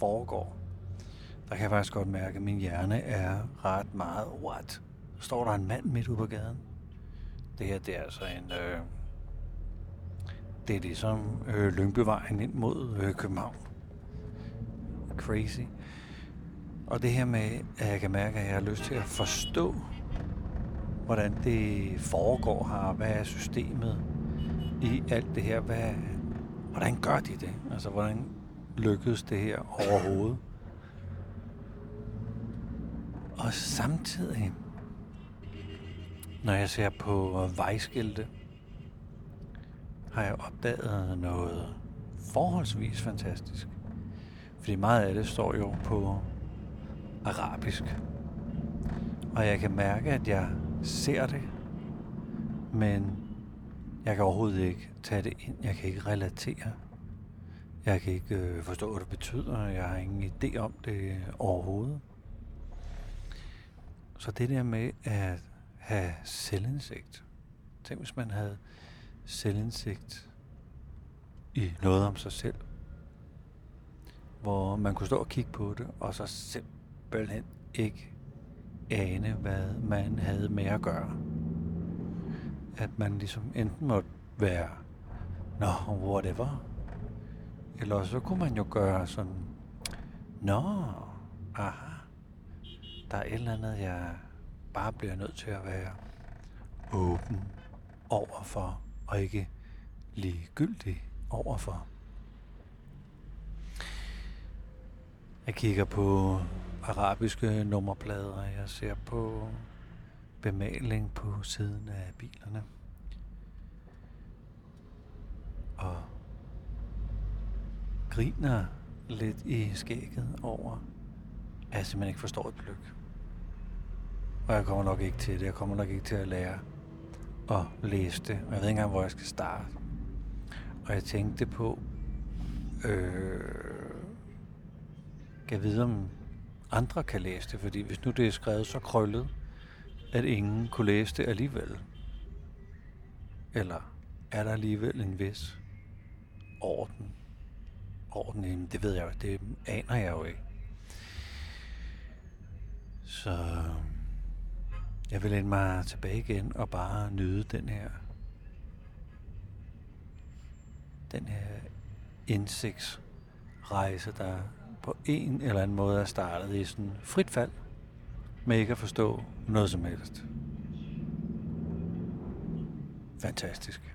foregår, der kan jeg faktisk godt mærke, at min hjerne er ret meget, what? Så står der en mand midt ude på gaden. Det her, det er altså en... Øh, det er ligesom øh, Lyngbyvejen ind mod øh, København. Crazy. Og det her med, at jeg kan mærke, at jeg har lyst til at forstå, hvordan det foregår her. Hvad er systemet i alt det her? Hvad, hvordan gør de det? Altså, hvordan lykkedes det her overhovedet? Og samtidig, når jeg ser på vejskilte, har jeg opdaget noget forholdsvis fantastisk. Fordi meget af det står jo på arabisk. Og jeg kan mærke, at jeg ser det, men jeg kan overhovedet ikke tage det ind. Jeg kan ikke relatere. Jeg kan ikke øh, forstå, hvad det betyder. Jeg har ingen idé om det overhovedet. Så det der med at have selvindsigt. Tænk, hvis man havde selvindsigt i noget om sig selv. Hvor man kunne stå og kigge på det, og så simpelthen ikke ane, hvad man havde med at gøre. At man ligesom enten måtte være, nå, whatever. Eller så kunne man jo gøre sådan, nå, aha, der er et eller andet, jeg bare bliver nødt til at være åben overfor, og ikke ligegyldig overfor. Jeg kigger på arabiske nummerplader, jeg ser på bemaling på siden af bilerne. Og griner lidt i skægget over, at jeg simpelthen ikke forstår et pløk. Og jeg kommer nok ikke til det. Jeg kommer nok ikke til at lære at læse det. Og jeg ved ikke engang, hvor jeg skal starte. Og jeg tænkte på, øh, kan jeg vide, om andre kan læse det, fordi hvis nu det er skrevet så krøllet, at ingen kunne læse det alligevel. Eller er der alligevel en vis orden? Orden, det ved jeg jo, det aner jeg jo ikke. Så øh, jeg vil læne mig tilbage igen og bare nyde den her den her indsigtsrejse, der på en eller anden måde er startet i sådan frit fald, med ikke at forstå noget som helst. Fantastisk.